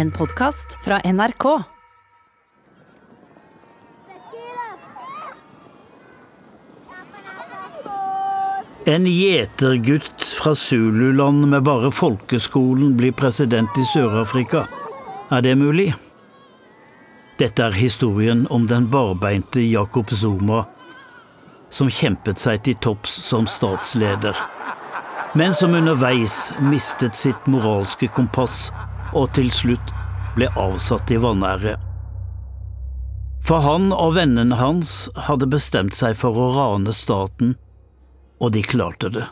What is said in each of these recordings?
en podkast fra NRK. En gjetergutt fra Zululand med bare folkeskolen blir president i Sør-Afrika. Er det mulig? Dette er historien om den barbeinte Jacob Zuma, som kjempet seg til topps som statsleder, men som underveis mistet sitt moralske kompass og til slutt ble avsatt i vanære. For han og vennene hans hadde bestemt seg for å rane staten og de klarte det.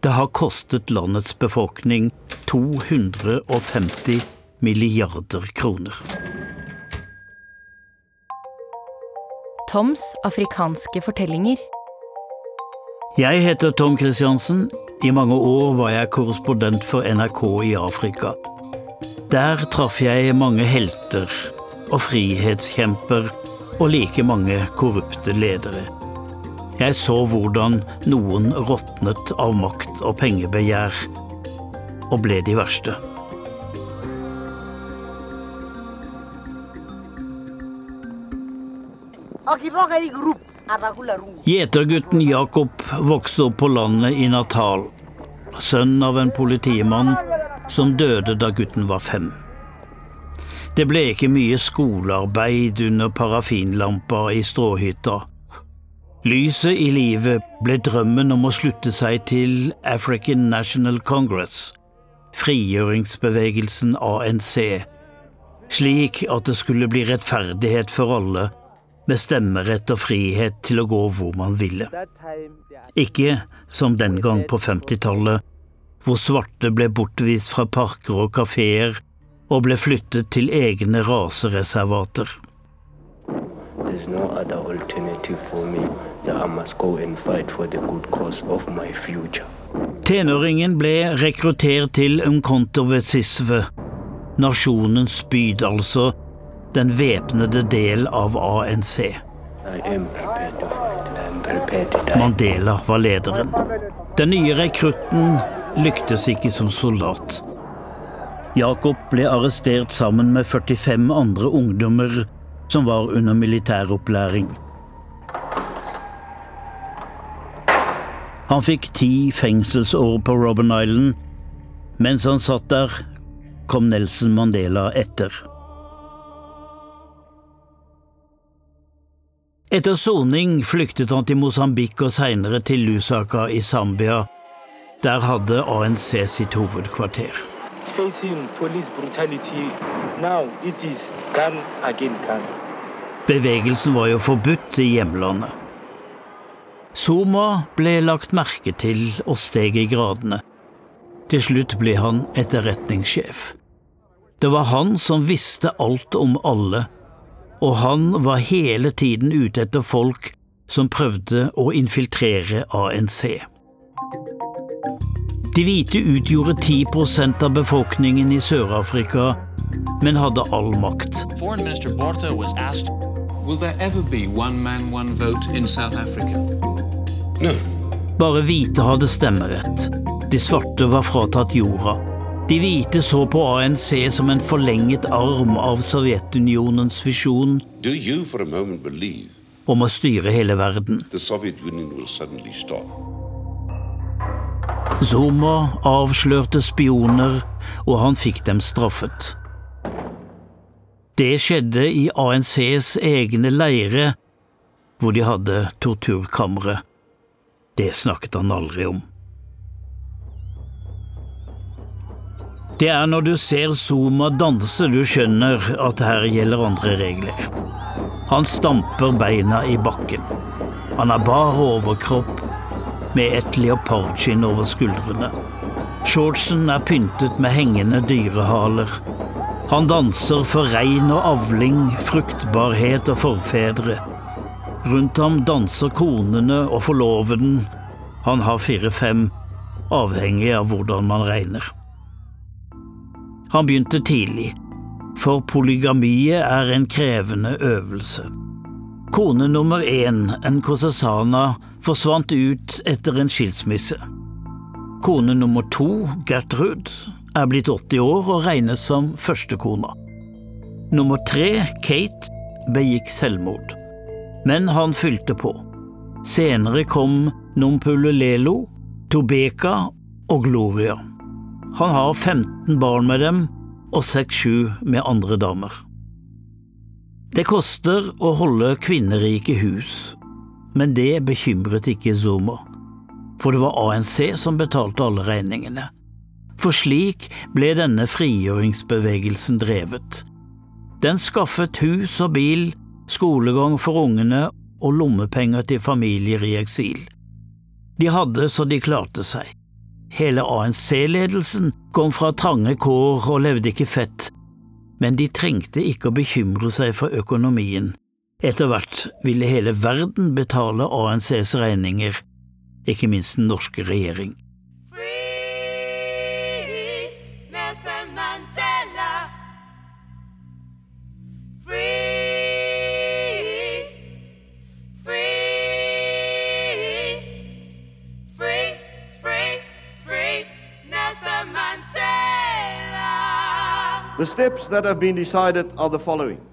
Det har kostet landets befolkning 250 milliarder kroner. Toms afrikanske fortellinger. Jeg heter Tom Christiansen. I mange år var jeg korrespondent for NRK i Afrika. Der traff jeg mange helter og frihetskjemper og like mange korrupte ledere. Jeg så hvordan noen råtnet av makt og pengebegjær, og ble de verste. Gjetergutten Jakob vokste opp på landet i Natal, sønn av en politimann som døde da gutten var fem. Det ble ikke mye skolearbeid under parafinlampa i stråhytta, Lyset i livet ble drømmen om å slutte seg til African National Congress, frigjøringsbevegelsen ANC, slik at det skulle bli rettferdighet for alle, med stemmerett og frihet til å gå hvor man ville. Ikke som den gang på 50-tallet, hvor svarte ble bortvist fra parker og kafeer og ble flyttet til egne rasereservater. There's no other alternative for me that I must go and fight for the good cause of my future. Tenåringen ble rekruttert til Unkontovesisve, nasjonens spyd, altså den væpnede del av ANC. Mandela var lederen. Den nye rekrutten lyktes ikke som soldat. Jakob ble arrestert sammen med 45 andre ungdommer som var under militæropplæring. Han fikk ti fengselsår på Robben Island. Mens han satt der, kom Nelson Mandela etter. Etter soning flyktet han til Mosambik og seinere til Lusaka i Zambia. Der hadde ANC sitt hovedkvarter. Bevegelsen var jo forbudt i hjemlandet. Zuma ble lagt merke til og steg i gradene. Til slutt ble han etterretningssjef. Det var han som visste alt om alle, og han var hele tiden ute etter folk som prøvde å infiltrere ANC. De hvite utgjorde 10% av befolkningen i Sør-Afrika, men hadde all makt. Asked, Will there ever be one man, one vote in South Africa? Bare hvite hadde stemmerett. De svarte var fratatt jorda. De hvite så på ANC som en forlenget arm av Sovjetunionens visjon om å styre hele verden. Zuma avslørte spioner, og han fikk dem straffet. Det skjedde i ANCs egne leire, hvor de hadde torturkamre. Det snakket han aldri om. Det er når du ser Zuma danse du skjønner at her gjelder andre regler. Han stamper beina i bakken. Han har bar overkropp med et leopardskinn over skuldrene. Shortsen er pyntet med hengende dyrehaler. Han danser for regn og avling, fruktbarhet og forfedre. Rundt ham danser konene og forloveden. Han har fire-fem, avhengig av hvordan man regner. Han begynte tidlig, for polygamiet er en krevende øvelse. Kone nummer én, Nkosasana, forsvant ut etter en skilsmisse. Kone nummer to, Gertrud, er blitt 80 år og regnes som førstekona. Nummer tre, Kate, begikk selvmord. Men han fylte på. Senere kom Nompulelelo, Tobeka og Gloria. Han har 15 barn med dem og 6-7 med andre damer. Det koster å holde kvinnerike hus, men det bekymret ikke Zuma, for det var ANC som betalte alle regningene. For slik ble denne frigjøringsbevegelsen drevet. Den skaffet hus og bil, skolegang for ungene og lommepenger til familier i eksil. De hadde så de klarte seg. Hele ANC-ledelsen kom fra trange kår og levde ikke fett, men de trengte ikke å bekymre seg for økonomien. Etter hvert ville hele verden betale ANCs regninger, ikke minst den norske regjering. The steps that have been decided are the following.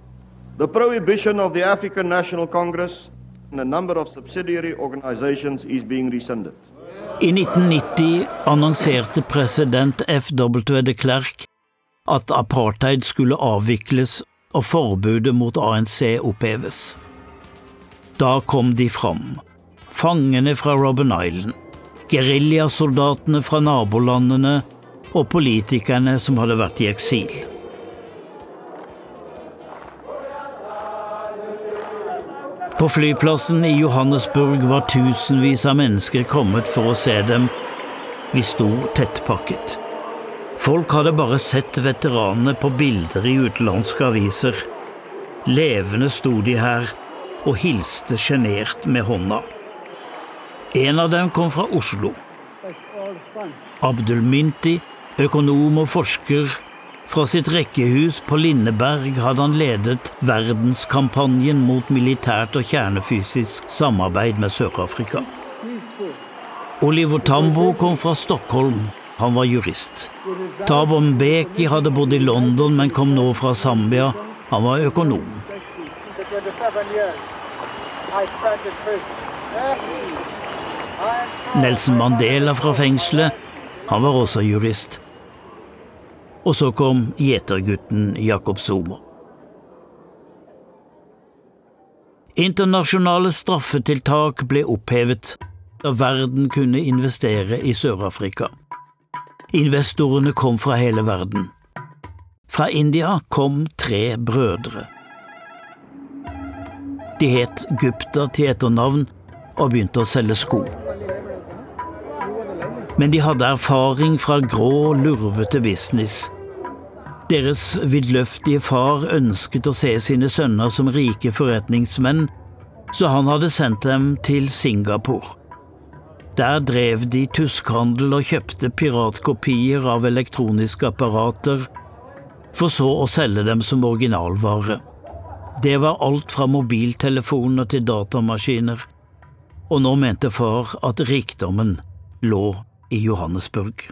The prohibition of the African National Congress and a number of subsidiary organizations is being rescinded. I 1990 annonserte president F.W. de Klerk at apartheid skulle avvikles og forbudet mot ANC oppheves. Da kom de fram, fangene fra Robben Island, geriljasoldatene fra nabolandene og politikerne som hadde vært i eksil. På flyplassen i Johannesburg var tusenvis av mennesker kommet for å se dem. Vi sto tettpakket. Folk hadde bare sett veteranene på bilder i utenlandske aviser. Levende sto de her og hilste sjenert med hånda. En av dem kom fra Oslo. Abdul Minti, økonom og forsker, fra sitt rekkehus på Lindeberg hadde han ledet verdenskampanjen mot militært og kjernefysisk samarbeid med Sør-Afrika. Oliver Tambo kom fra Stockholm. Han var jurist. Thabo Mbeki hadde bodd i London, men kom nå fra Zambia. Han var økonom. Nelson Mandela fra fengselet. Han var også jurist og så kom gjetergutten Jakob Zuma. Internasjonale straffetiltak ble opphevet da verden kunne investere i Sør-Afrika. Investorene kom fra hele verden. Fra India kom tre brødre. De het Gupta til etternavn og begynte å selge sko. Men de hadde erfaring fra grå, lurvete business deres vidløftige far ønsket å se sine sønner som rike forretningsmenn, så han hadde sendt dem til Singapore. Der drev de tuskhandel og kjøpte piratkopier av elektroniske apparater, for så å selge dem som originalvare. Det var alt fra mobiltelefoner til datamaskiner, og nå mente far at rikdommen lå i Johannesburg.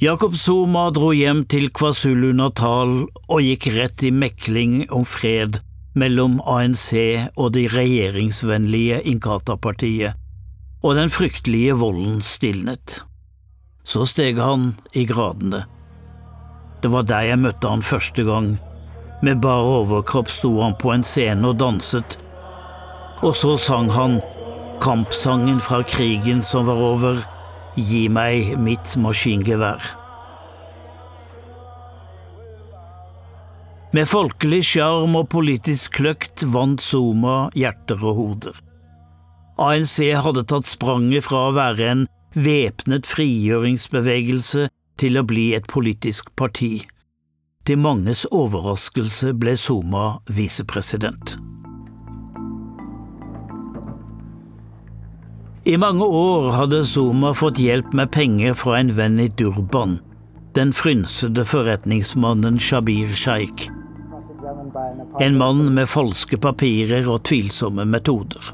Jakob Zuma dro hjem til KwaZulu-Natal og gikk rett i mekling om fred mellom ANC og det regjeringsvennlige Inkata-partiet, og den fryktelige volden stilnet. Så steg han i gradene. Det var der jeg møtte han første gang. Med bar overkropp sto han på en scene og danset, og så sang han kampsangen fra krigen som var over, Gi meg mitt maskingevær. Med folkelig sjarm og politisk kløkt vant Zuma hjerter og hoder. ANC hadde tatt spranget fra å være en væpnet frigjøringsbevegelse til å bli et politisk parti. Til manges overraskelse ble Zuma visepresident. I mange år hadde Zuma fått hjelp med penger fra en venn i Durban, den frynsede forretningsmannen Shabir Sheikh. En mann med falske papirer og tvilsomme metoder.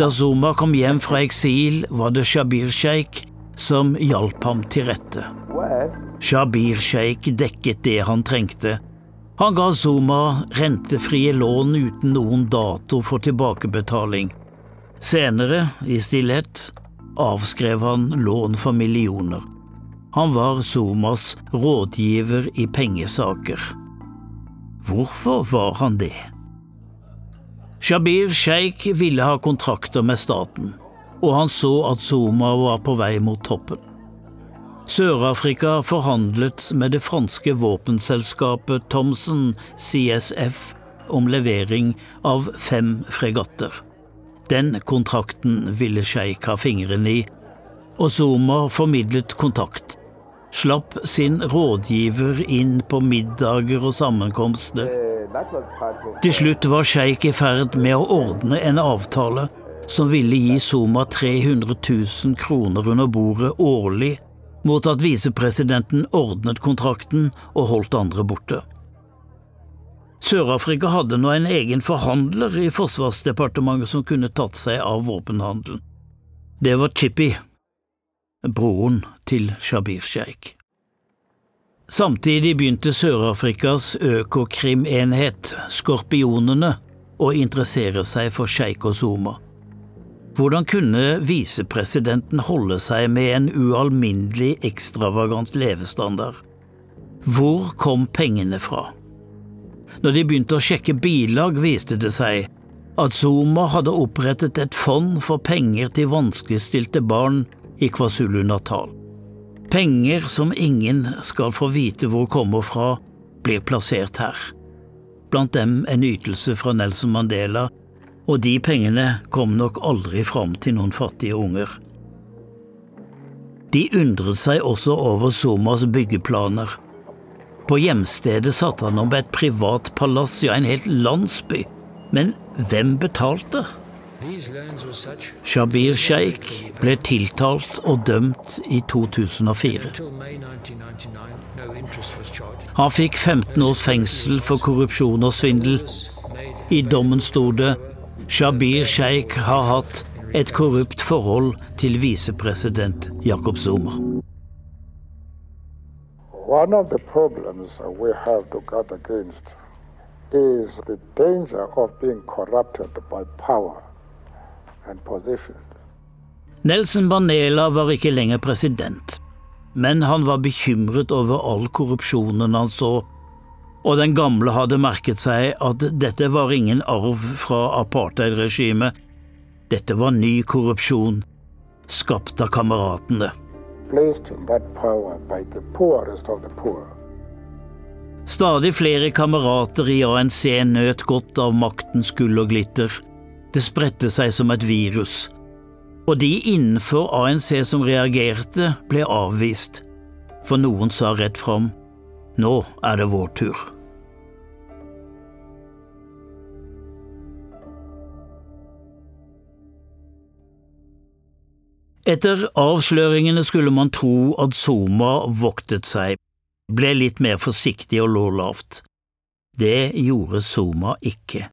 Da Zuma kom hjem fra eksil, var det Shabir Sheikh som hjalp ham til rette. Shabir Sheikh dekket det han trengte. Han ga Zuma rentefrie lån uten noen dato for tilbakebetaling. Senere, i stillhet, avskrev han lån for millioner. Han var Somas rådgiver i pengesaker. Hvorfor var han det? Shabir Sheikh ville ha kontrakter med staten, og han så at Zuma var på vei mot toppen. Sør-Afrika forhandlet med det franske våpenselskapet Thomsen CSF om levering av fem fregatter. Den kontrakten ville sjeik ha fingrene i, og Zuma formidlet kontakt. Slapp sin rådgiver inn på middager og sammenkomster. Til slutt var sjeik i ferd med å ordne en avtale som ville gi Zuma 300 000 kroner under bordet årlig mot at visepresidenten ordnet kontrakten og holdt andre borte. Sør-Afrika hadde nå en egen forhandler i Forsvarsdepartementet som kunne tatt seg av våpenhandelen. Det var Chippy, broren til Shabir Sheikh. Samtidig begynte Sør-Afrikas økokrimenhet, Skorpionene, å interessere seg for Sheikh og Zuma. Hvordan kunne visepresidenten holde seg med en ualminnelig ekstravagant levestandard? Hvor kom pengene fra? Når de begynte å sjekke bilag, viste det seg at Zuma hadde opprettet et fond for penger til vanskeligstilte barn i KwaZulu-Natal. Penger som ingen skal få vite hvor kommer fra, blir plassert her. Blant dem en ytelse fra Nelson Mandela og de pengene kom nok aldri fram til noen fattige unger. De undret seg også over Zumas byggeplaner. På hjemstedet satte han om et privat palass, ja, en helt landsby. Men hvem betalte? Shabir Sheikh ble tiltalt og dømt i 2004. Han fikk 15 års fengsel for korrupsjon og svindel. I dommen sto det Shabir Sheikh har hatt et korrupt forhold til visepresident Jacob Zuma. One of the problems we have to guard against is the danger of being corrupted by power and position. Nelson Mandela var ikke lenger president, men han var bekymret over all korrupsjonen han så og den gamle hadde merket seg at dette var ingen arv fra apartheidregimet. Dette var ny korrupsjon, skapt av kameratene. Stadig flere kamerater i ANC nøt godt av maktens gull og glitter. Det spredte seg som et virus. Og de innenfor ANC som reagerte, ble avvist. For noen sa rett fram nå er det vår tur. Etter avsløringene skulle man tro at Zuma voktet seg, ble litt mer forsiktig og lå lavt. Det gjorde Zuma ikke.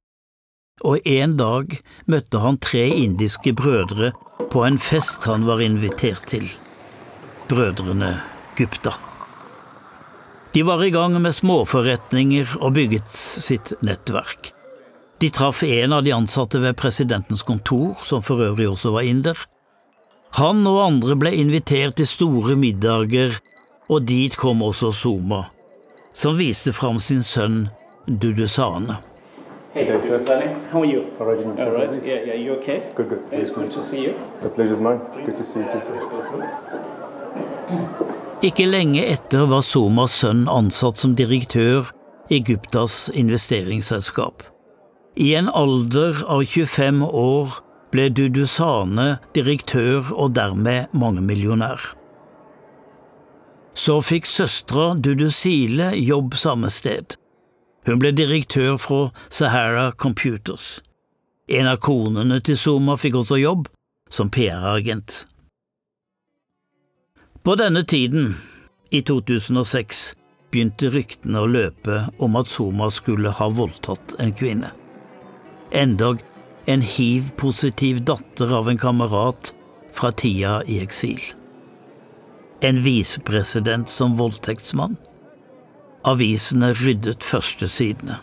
Og en dag møtte han tre indiske brødre på en fest han var invitert til. Brødrene Gupta. De var i gang med småforretninger og bygget sitt nettverk. De traff en av de ansatte ved presidentens kontor, som for øvrig også var inder, han og andre ble invitert til store middager, og dit kom også Soma, som viste fram sin sønn Dudusane. Hey, Dr. Sunny. How are you? All right, All right. Yeah, yeah, you okay? Good, good. It's good to see you. The pleasure's mine. Good to see you too, sir. Ikke lenge etter var Somas sønn ansatt som direktør i Egyptas investeringsselskap. I en alder av 25 år ble Dudusane direktør og dermed mangemillionær. Så fikk søstera Dudusile jobb samme sted. Hun ble direktør fra Sahara Computers. En av konene til Zuma fikk også jobb som PR-agent. På denne tiden, i 2006, begynte ryktene å løpe om at Zuma skulle ha voldtatt en kvinne. Endog en hiv-positiv datter av en kamerat fra tida i eksil. En visepresident som voldtektsmann? Avisene ryddet førstesidene.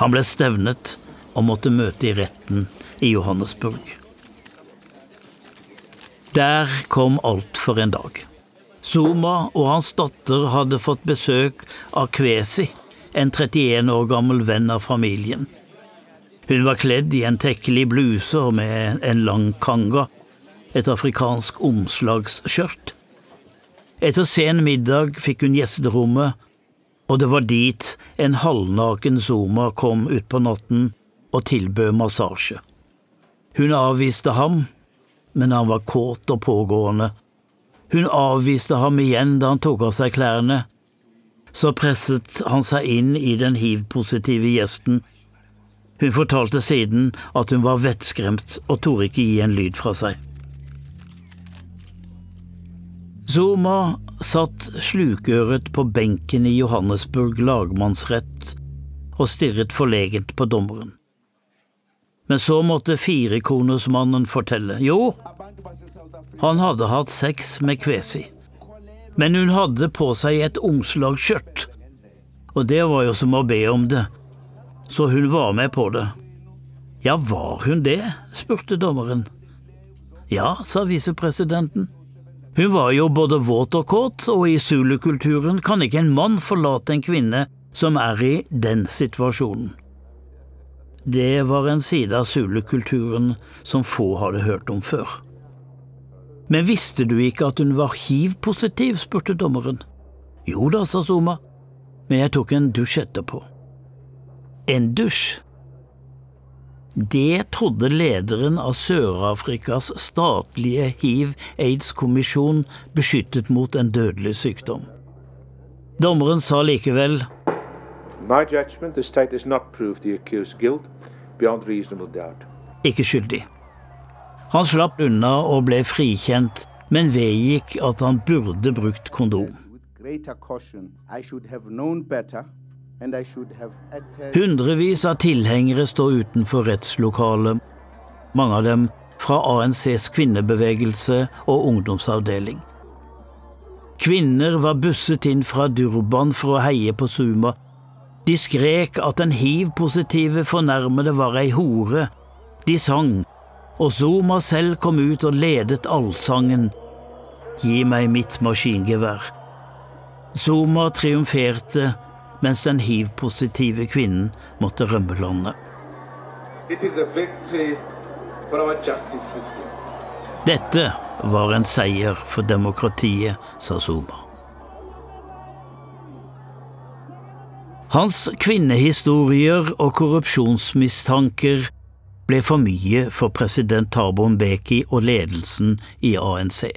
Han ble stevnet og måtte møte i retten i Johannesburg. Der kom alt for en dag. Zuma og hans datter hadde fått besøk av Kwesi, en 31 år gammel venn av familien. Hun var kledd i en tekkelig bluse og med en lang kanga, et afrikansk omslagsskjørt. Etter sen middag fikk hun gjesterommet, og det var dit en halvnaken Zuma kom utpå natten og tilbød massasje. Hun avviste ham, men han var kåt og pågående. Hun avviste ham igjen da han tok av seg klærne. Så presset han seg inn i den hiv-positive gjesten. Hun fortalte siden at hun var vettskremt og torde ikke gi en lyd fra seg. Zuma satt slukøret på benken i Johannesburg lagmannsrett og stirret forlegent på dommeren. Men så måtte firekonersmannen fortelle. Jo, han hadde hatt sex med Kvesi, men hun hadde på seg et omslagsskjørt, og det var jo som å be om det, så hun var med på det. Ja, var hun det? spurte dommeren. Ja, sa visepresidenten. Hun var jo både våt og kåt, og i zulukulturen kan ikke en mann forlate en kvinne som er i den situasjonen. Det var en side av zulukulturen som få hadde hørt om før. Men visste du ikke at hun var hiv-positiv, spurte dommeren. Jo da, sa Zuma, men jeg tok en dusj etterpå. En dusj? Det trodde lederen av Sør-Afrikas statlige hiv-aids-kommisjon beskyttet mot en dødelig sykdom. Dommeren sa likevel ikke skyldig. Han slapp unna og ble frikjent, men vedgikk at han burde brukt kondom. Hundrevis av tilhengere står utenfor rettslokalet, mange av dem fra ANCs kvinnebevegelse og ungdomsavdeling. Kvinner var busset inn fra Durban for å heie på Suma. De skrek at den hiv-positive fornærmede var ei hore. De sang, og Zuma selv kom ut og ledet allsangen Gi meg mitt maskingevær. Zuma triumferte mens den hiv-positive kvinnen måtte rømme landet. Dette var en seier for demokratiet, sa Zuma. Hans kvinnehistorier og korrupsjonsmistanker ble for mye for president Thabo Mbeki og ledelsen i ANC.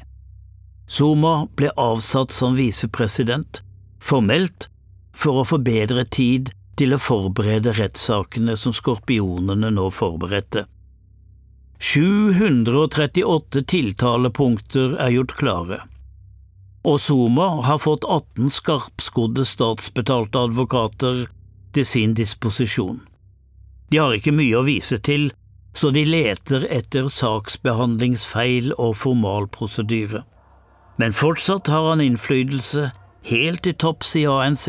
Zuma ble avsatt som visepresident, formelt for å få bedre tid til å forberede rettssakene som skorpionene nå forberedte. 738 tiltalepunkter er gjort klare, og Zuma har fått 18 skarpskodde statsbetalte advokater til sin disposisjon. De har ikke mye å vise til, så de leter etter saksbehandlingsfeil og formalprosedyre. Men fortsatt har han innflytelse helt til topps i ANC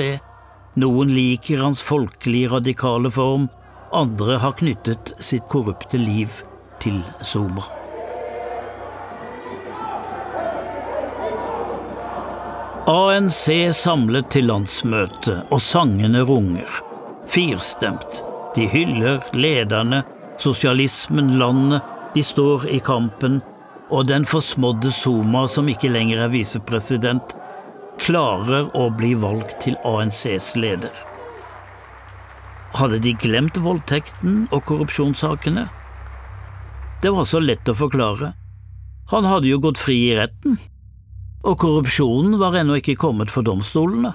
noen liker hans folkelig radikale form, andre har knyttet sitt korrupte liv til Zuma. ANC samlet til landsmøte, og sangene runger. Firstemt. De hyller lederne, sosialismen, landet. De står i kampen, og den forsmådde Zuma, som ikke lenger er visepresident, klarer å bli valgt til ANCs leder. Hadde de glemt voldtekten og korrupsjonssakene? Det var så lett å forklare. Han hadde jo gått fri i retten, og korrupsjonen var ennå ikke kommet for domstolene.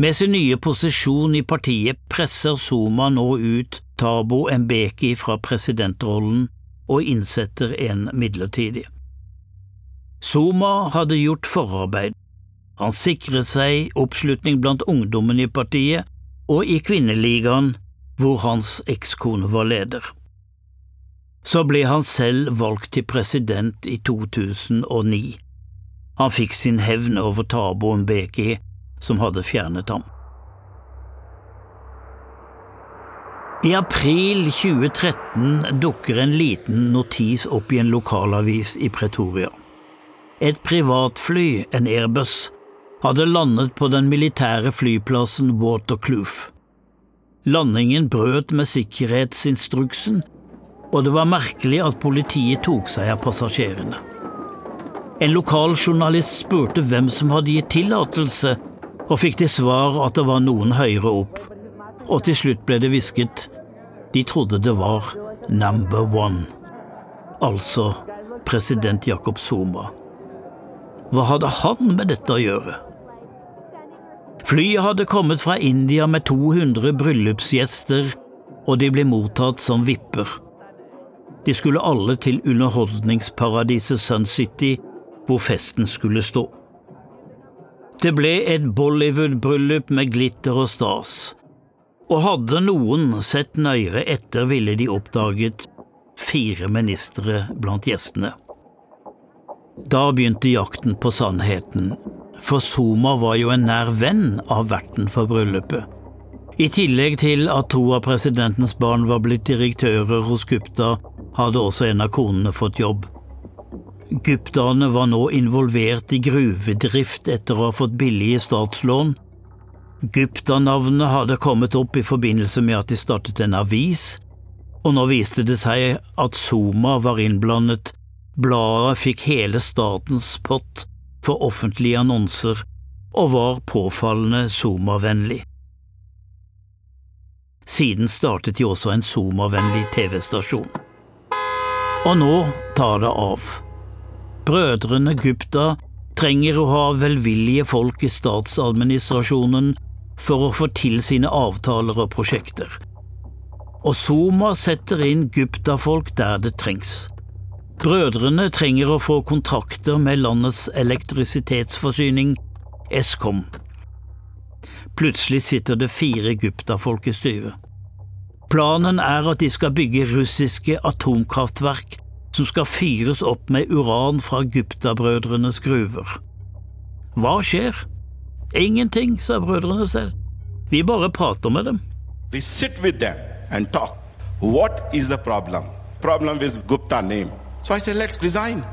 Med sin nye posisjon i partiet presser Zuma nå ut Tabo Mbeki fra presidentrollen og innsetter en midlertidig. Zuma hadde gjort forarbeid. Han sikret seg oppslutning blant ungdommen i partiet og i Kvinneligaen, hvor hans ekskone var leder. så ble han selv valgt til president i 2009. Han fikk sin hevn over taboen Beki, som hadde fjernet ham. I april 2013 dukker en liten notis opp i en lokalavis i Pretoria. Et privatfly, en Airbus, hadde landet på den militære flyplassen Watercloof. Landingen brøt med sikkerhetsinstruksen, og det var merkelig at politiet tok seg av passasjerene. En lokal journalist spurte hvem som hadde gitt tillatelse, og fikk til svar at det var noen høyere opp, og til slutt ble det hvisket de trodde det var number one, altså president Jacob Zuma. Hva hadde han med dette å gjøre? Flyet hadde kommet fra India med 200 bryllupsgjester, og de ble mottatt som vipper. De skulle alle til underholdningsparadiset Sun City, hvor festen skulle stå. Det ble et Bollywood-bryllup med glitter og stas, og hadde noen sett nøyere etter, ville de oppdaget fire ministre blant gjestene. Da begynte jakten på sannheten, for Soma var jo en nær venn av verten for bryllupet. I tillegg til at to av presidentens barn var blitt direktører hos Gupta, hadde også en av konene fått jobb. Guptaene var nå involvert i gruvedrift etter å ha fått billige statslån. Gupta-navnet hadde kommet opp i forbindelse med at de startet en avis, og nå viste det seg at Soma var innblandet. Bladet fikk hele statens pott for offentlige annonser og var påfallende Zuma-vennlig. Siden startet de også en Zuma-vennlig TV-stasjon. Og nå tar det av. Brødrene Gupta trenger å ha velvillige folk i statsadministrasjonen for å få til sine avtaler og prosjekter. Og Zuma setter inn Gupta-folk der det trengs. Brødrene trenger å få kontrakter med landets elektrisitetsforsyning, Eskom. Plutselig sitter det fire Gupta-folk i styret. Planen er at de skal bygge russiske atomkraftverk som skal fyres opp med uran fra Gupta-brødrenes gruver. Hva skjer? Ingenting, sa brødrene selv. Vi bare prater med dem. We sit with them and talk. What is the problem? Problem Gupta name. So I said, let's resign.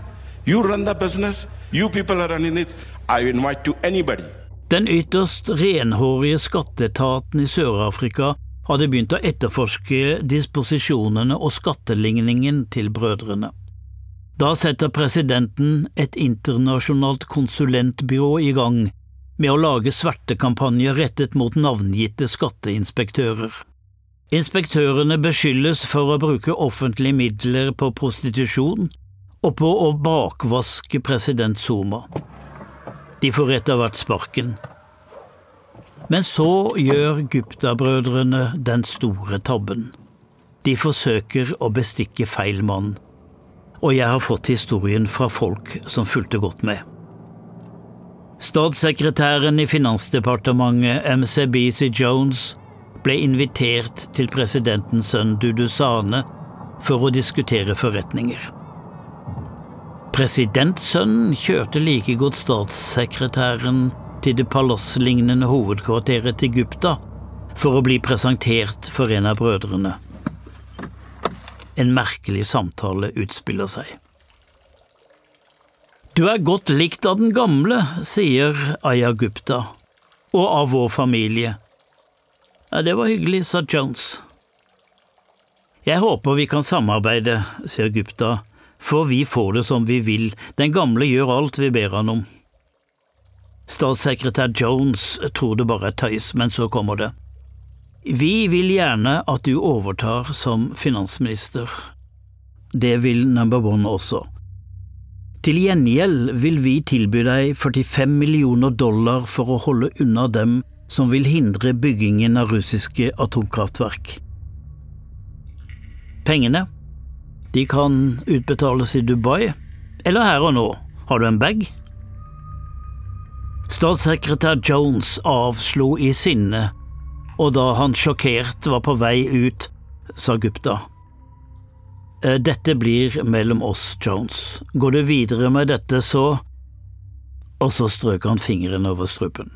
You run the business. You people are running this. I invite to anybody. Den ytterst renhårige skatteetaten i Sør-Afrika hadde begynt å etterforske disposisjonene og skatteligningen til brødrene. Da setter presidenten et internasjonalt konsulentbyrå i gang med å lage svertekampanjer rettet mot navngitte skatteinspektører. Inspektørene beskyldes for å bruke offentlige midler på prostitusjon og på å bakvaske president Zuma. De får etter hvert sparken. Men så gjør Gupta-brødrene den store tabben. De forsøker å bestikke feil mann, og jeg har fått historien fra folk som fulgte godt med. Statssekretæren i Finansdepartementet, MCBC Jones, ble invitert til presidentens sønn Dudusane for å diskutere forretninger. Presidentsønnen kjørte like godt statssekretæren til det palasslignende hovedkvarteret til Gupta for å bli presentert for en av brødrene. En merkelig samtale utspiller seg. Du er godt likt av den gamle, sier Aya Gupta, og av vår familie, ja, det var hyggelig, sa Jones. Jeg håper vi kan samarbeide, sier Gupta, for vi får det som vi vil, den gamle gjør alt vi ber han om. Statssekretær Jones tror det bare er tøys, men så kommer det. Vi vil gjerne at du overtar som finansminister. Det vil number one også. Til gjengjeld vil vi tilby deg 45 millioner dollar for å holde unna dem som vil hindre byggingen av russiske atomkraftverk. Pengene de kan utbetales i Dubai, eller her og nå. Har du en bag? Statssekretær Jones avslo i sinne, og da han sjokkert var på vei ut, sa Gupta. eh, dette blir mellom oss, Jones. Går du videre med dette, så… Og så strøk han fingeren over strupen.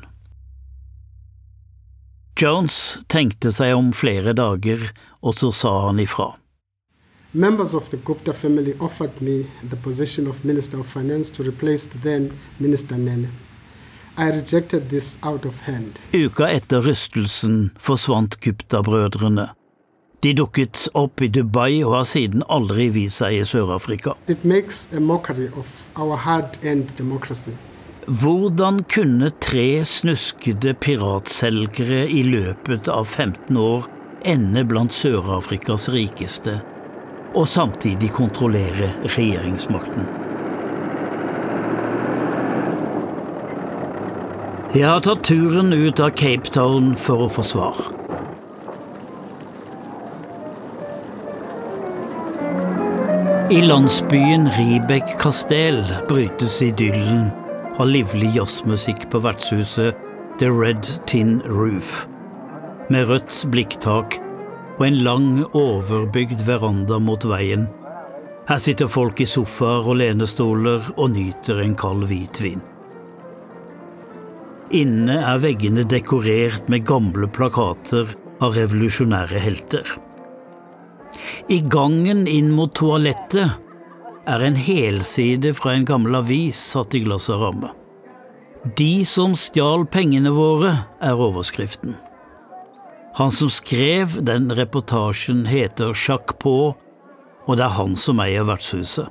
Jones tenkte seg om flere dager, og så sa han ifra. Members of the Gupta family offered me the position of Minister of Finance to replace the then Minister Nene. I rejected this out of hand. Uka etter rystelsen forsvant Gupta-brødrene. De dukket opp i Dubai og har siden aldri vist seg i Sør-Afrika. It makes a mockery of our hard-earned democracy. Hvordan kunne tre snuskede piratselgere i løpet av 15 år ende blant Sør-Afrikas rikeste, og samtidig kontrollere regjeringsmakten? Jeg har tatt turen ut av Cape Town for å få svar. I landsbyen Ribek Kastel brytes idyllen av livlig jazzmusikk på vertshuset The Red Tin Roof, med rødt blikktak og en lang, overbygd veranda mot veien. Her sitter folk i sofaer og lenestoler og nyter en kald hvitvin. Inne er veggene dekorert med gamle plakater av revolusjonære helter. I gangen inn mot toalettet er en helside fra en gammel avis satt i glass og ramme. De som stjal pengene våre, er overskriften. Han som skrev den reportasjen, heter Jacques på, og det er han som eier vertshuset.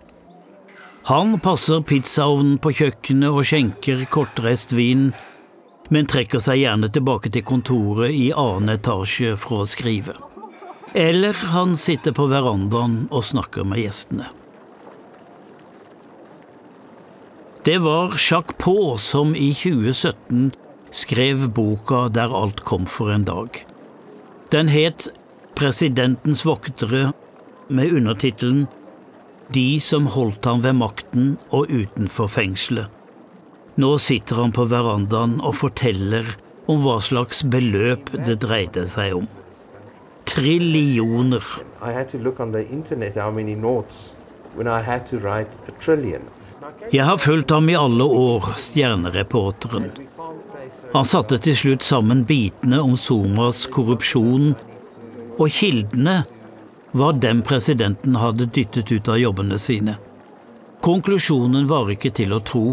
Han passer pizzaovnen på kjøkkenet og skjenker kortreist vin, men trekker seg gjerne tilbake til kontoret i annen etasje for å skrive. Eller han sitter på verandaen og snakker med gjestene. Det var Jacques Pau som i 2017 skrev boka Der alt kom for en dag. Den het Presidentens voktere, med undertittelen De som holdt ham ved makten og utenfor fengselet. Nå sitter han på verandaen og forteller om hva slags beløp det dreide seg om. Trillioner. I had to look on the internet how many notes when I had to trillion. Jeg har fulgt ham i alle år, stjernereporteren. Han satte til slutt sammen bitene om Somas korrupsjon, og kildene var dem presidenten hadde dyttet ut av jobbene sine. Konklusjonen var ikke til å tro.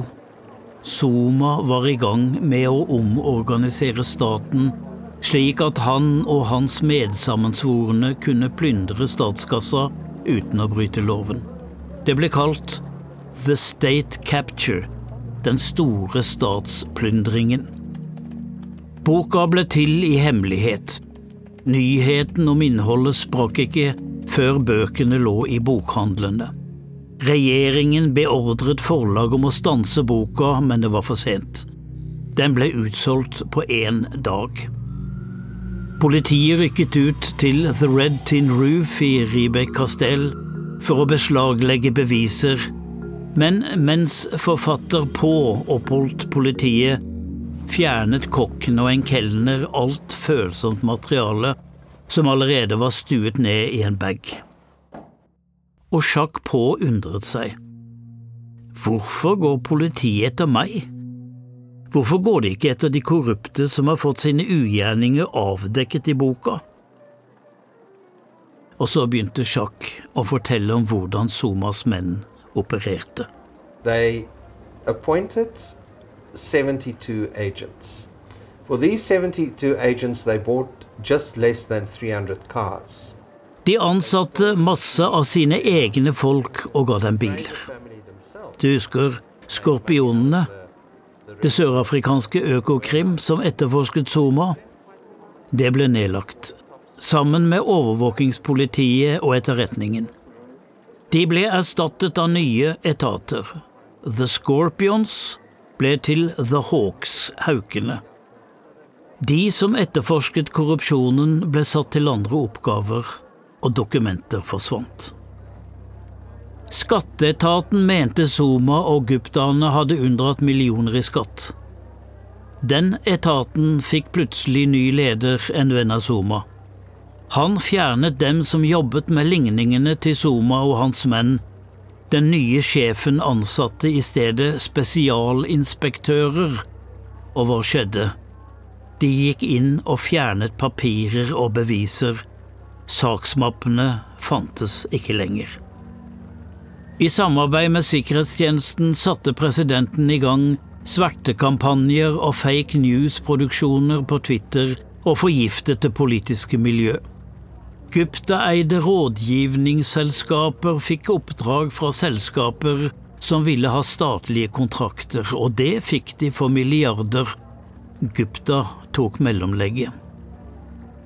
Soma var i gang med å omorganisere staten slik at han og hans medsammensvorne kunne plyndre statskassa uten å bryte loven. Det ble kalt The State Capture, den store statsplyndringen. Boka ble til i hemmelighet. Nyheten om innholdet sprakk ikke før bøkene lå i bokhandlene. Regjeringen beordret forlaget om å stanse boka, men det var for sent. Den ble utsolgt på én dag. Politiet rykket ut til The Red Tin Roof i Ribek Castell for å beslaglegge beviser, men mens forfatter På oppholdt politiet, fjernet kokken og en kelner alt følsomt materiale som allerede var stuet ned i en bag. Og Jacques På undret seg. Hvorfor går politiet etter meg? Hvorfor går de ikke etter de korrupte som har fått sine ugjerninger avdekket i boka? Og så begynte Jacques å fortelle om hvordan Somas menn opererte. They appointed 72 agents. For these 72 agents, they bought just less than 300 cars. De ansatte masse av sine egne folk og ga dem biler. Du husker Skorpionene, det sørafrikanske Økokrim som etterforsket Soma? Det ble nedlagt, sammen med overvåkingspolitiet og etterretningen. De ble erstattet av nye etater. The Scorpions ble til The Hawks, haukene. De som etterforsket korrupsjonen, ble satt til andre oppgaver, og dokumenter forsvant. Skatteetaten mente Zuma og guptaene hadde unndratt millioner i skatt. Den etaten fikk plutselig ny leder, en venn av Soma. Han fjernet dem som jobbet med ligningene til Zuma og hans menn. Den nye sjefen ansatte i stedet spesialinspektører. Og hva skjedde? De gikk inn og fjernet papirer og beviser. Saksmappene fantes ikke lenger. I samarbeid med sikkerhetstjenesten satte presidenten i gang svertekampanjer og fake news-produksjoner på Twitter og forgiftet det politiske miljø. Gupta-eide rådgivningsselskaper fikk oppdrag fra selskaper som ville ha statlige kontrakter, og det fikk de for milliarder. Gupta tok mellomlegget.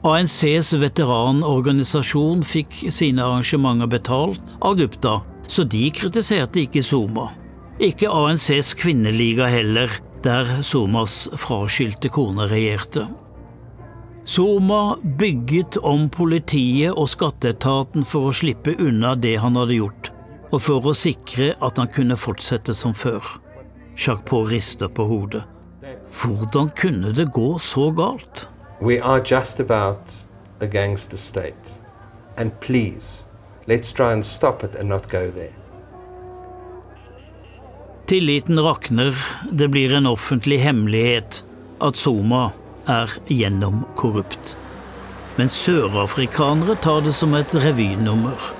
ANCs veteranorganisasjon fikk sine arrangementer betalt av Gupta, så de kritiserte ikke Zuma. Ikke ANCs kvinneliga heller, der Zumas fraskilte kone regjerte. Zuma bygget om politiet og skatteetaten for å slippe unna det han hadde gjort, og for å sikre at han kunne fortsette som før. Paul rister på hodet. Hvordan kunne det gå så galt? We are just about a gangster state. And please, let's try and stop it and not go there. Tilliten rakner, det blir en offentlig hemmelighet at Zuma er gjennomkorrupt. Men sørafrikanere tar det som et revynummer.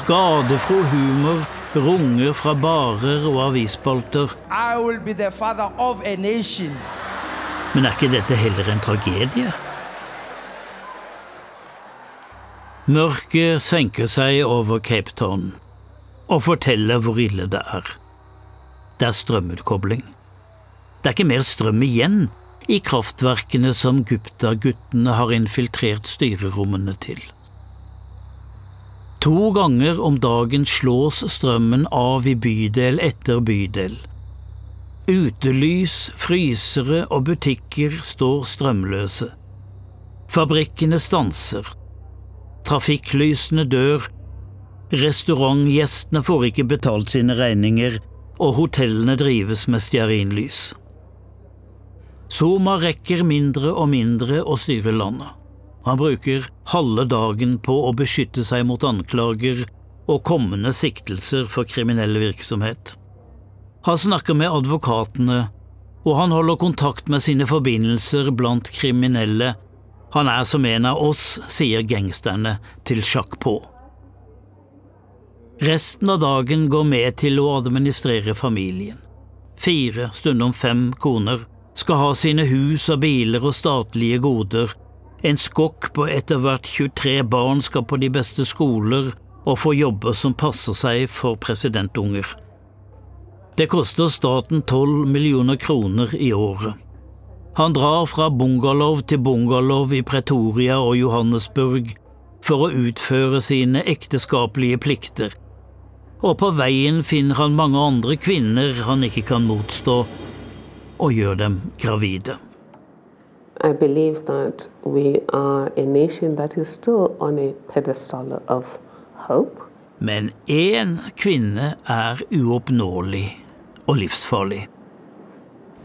Skadefro humor runger fra barer og avisspalter. Men er ikke dette heller en tragedie? Mørket senker seg over Cape Town og forteller hvor ille det er. Det er strømutkobling. Det er ikke mer strøm igjen i kraftverkene som Gupta-guttene har infiltrert styrerommene til. To ganger om dagen slås strømmen av i bydel etter bydel. Utelys, frysere og butikker står strømløse. Fabrikkene stanser, trafikklysene dør, restaurantgjestene får ikke betalt sine regninger, og hotellene drives med stearinlys. Zuma rekker mindre og mindre å styre landet. Han bruker halve dagen på å beskytte seg mot anklager og kommende siktelser for kriminell virksomhet. Han snakker med advokatene, og han holder kontakt med sine forbindelser blant kriminelle han er som en av oss, sier gangsterne til sjakk på. Resten av dagen går med til å administrere familien. Fire, stundom fem koner skal ha sine hus og biler og statlige goder. En skokk på etter hvert 23 barn skal på de beste skoler og få jobber som passer seg for presidentunger. Det koster staten 12 millioner kroner i året. Han drar fra bungalow til bungalow i Pretoria og Johannesburg for å utføre sine ekteskapelige plikter, og på veien finner han mange andre kvinner han ikke kan motstå, og gjør dem gravide. I believe that we are a nation that is still on a pedestal of hope. Men én kvinne er uoppnåelig og livsfarlig.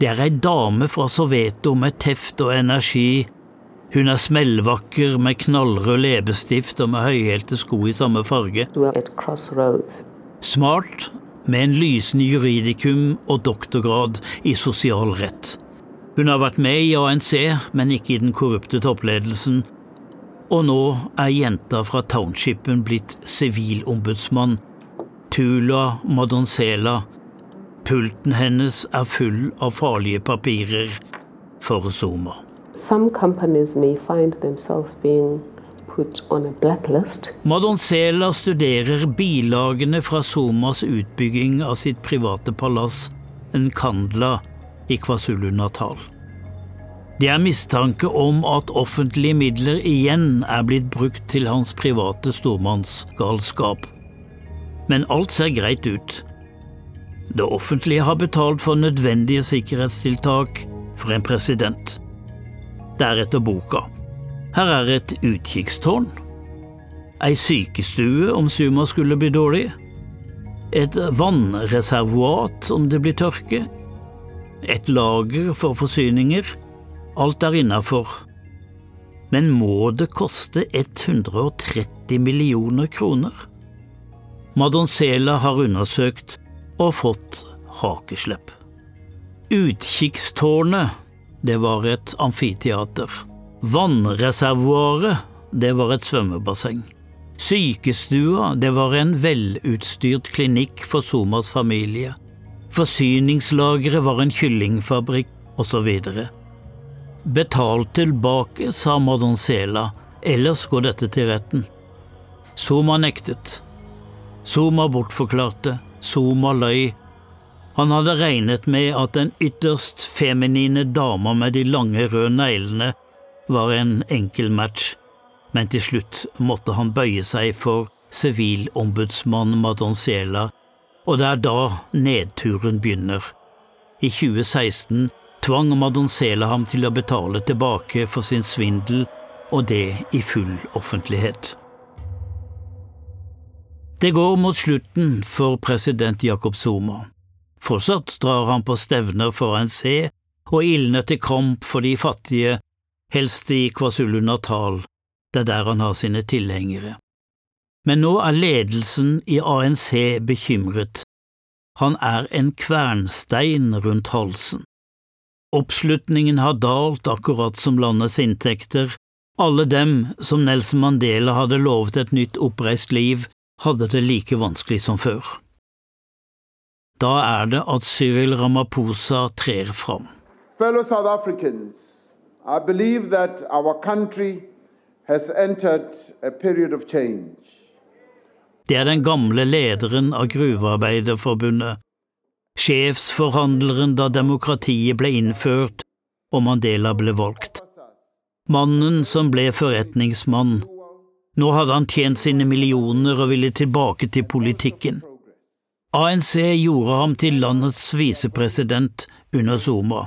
Det er ei dame fra Soveto med teft og energi. Hun er smellvakker med knallrød leppestift og med høyhælte sko i samme farge. Smart, med en lysende juridikum og doktorgrad i sosial rett. Hun har vært med i ANC, men ikke i den korrupte toppledelsen. Og nå er jenta fra townshipen blitt sivilombudsmann. Tula Madonsela Pulten hennes er full av farlige papirer for Zuma. Some companies may find themselves being Madonsela studerer bilagene fra Somas utbygging av sitt private palass, Nkandla, i KwaZulu-Natal. Det er mistanke om at offentlige midler igjen er blitt brukt til hans private stormannsgalskap. Men alt ser greit ut. Det offentlige har betalt for nødvendige sikkerhetstiltak for en president. Det er etter boka. Her er et utkikkstårn. Ei sykestue om Suma skulle bli dårlig. Et vannreservoat om det blir tørke. Et lager for forsyninger. alt er innafor. Men må det koste 130 millioner kroner? Madonsela har undersøkt og fått hakeslepp. Utkikkstårnet, det var et amfiteater. Vannreservoaret, det var et svømmebasseng. Sykestua, det var en velutstyrt klinikk for Somas familie. Forsyningslageret var en kyllingfabrikk, osv. Betal tilbake, sa Madonsela, ellers går dette til retten. Soma nektet. Soma bortforklarte, Soma løy. Han hadde regnet med at den ytterst feminine dama med de lange røde neglene var en enkel match, men til slutt måtte han bøye seg for sivilombudsmann Madonsela og det er da nedturen begynner. I 2016 tvang Madonsela ham til å betale tilbake for sin svindel, og det i full offentlighet. Det går mot slutten for president Jacob Zuma. Fortsatt drar han på stevner for ANC og ildner til kamp for de fattige, helst i KwaZulu-Natal, det er der han har sine tilhengere. Men nå er ledelsen i ANC bekymret. Han er en kvernstein rundt halsen. Oppslutningen har dalt akkurat som landets inntekter. Alle dem som Nelson Mandela hadde lovet et nytt oppreist liv, hadde det like vanskelig som før. Da er det at Cyril Ramaphosa trer fram. Fellow South Africans, I believe that our country has entered a period of change. Det er den gamle lederen av Gruvearbeiderforbundet, sjefsforhandleren da demokratiet ble innført og Mandela ble valgt. Mannen som ble forretningsmann. Nå hadde han tjent sine millioner og ville tilbake til politikken. ANC gjorde ham til landets visepresident under Zuma.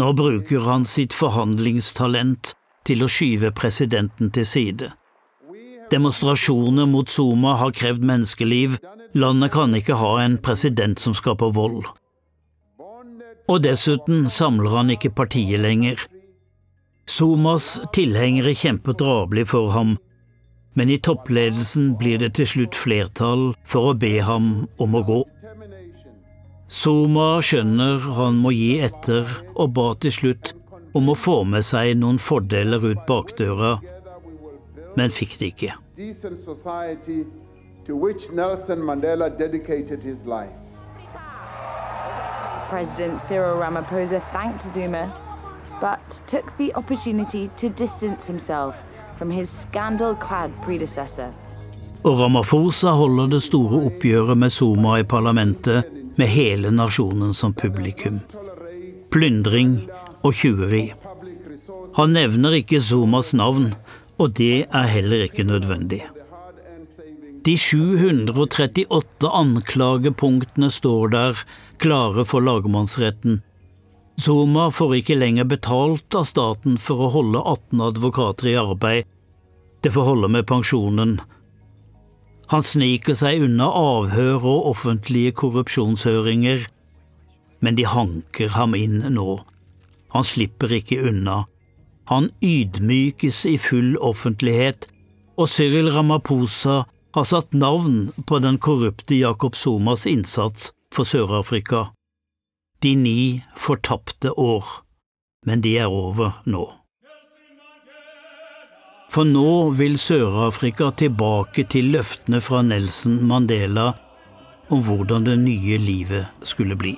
Nå bruker han sitt forhandlingstalent til å skyve presidenten til side. Demonstrasjoner mot Zuma har krevd menneskeliv. Landet kan ikke ha en president som skaper vold. Og dessuten samler han ikke partiet lenger. Zumas tilhengere kjemper drabelig for ham, men i toppledelsen blir det til slutt flertall for å be ham om å gå. Zuma skjønner han må gi etter, og ba til slutt om å få med seg noen fordeler ut bakdøra men fikk det ikke. President Cyril Ramaphosa thanked Zuma, but took the opportunity to distance himself from his scandal-clad predecessor. Og Ramaphosa holder det store oppgjøret med Zuma i parlamentet med hele nasjonen som publikum. Plyndring og tjuveri. Han nevner ikke Zumas navn, og det er heller ikke nødvendig. De 738 anklagepunktene står der, klare for lagmannsretten. Zuma får ikke lenger betalt av staten for å holde 18 advokater i arbeid. Det får holde med pensjonen. Han sniker seg unna avhør og offentlige korrupsjonshøringer, men de hanker ham inn nå. Han slipper ikke unna. Han ydmykes i full offentlighet, og Cyril Ramaphosa har satt navn på den korrupte Jacob Somas innsats for Sør-Afrika. De ni fortapte år, men de er over nå. For nå vil Sør-Afrika tilbake til løftene fra Nelson Mandela om hvordan det nye livet skulle bli.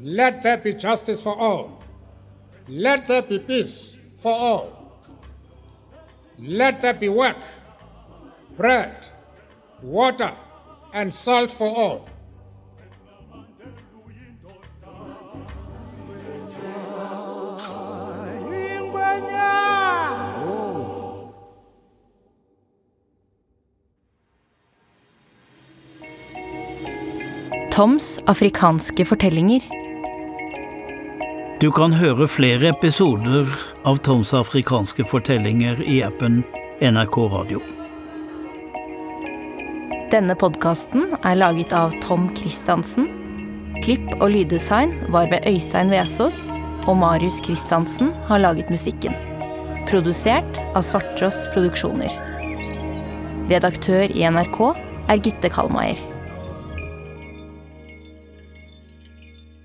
Let there be justice for all. Let there be peace for all. Let there be work, bread, water, and salt for all. Toms afrikanske fortellinger. Du kan høre flere episoder av Toms afrikanske fortellinger i appen NRK Radio. Denne podkasten er laget av Tom Christiansen. Klipp og lyddesign var ved Øystein Vesaas, og Marius Kristiansen har laget musikken. Produsert av Svarttrost Produksjoner. Redaktør i NRK er Gitte Kalmeier.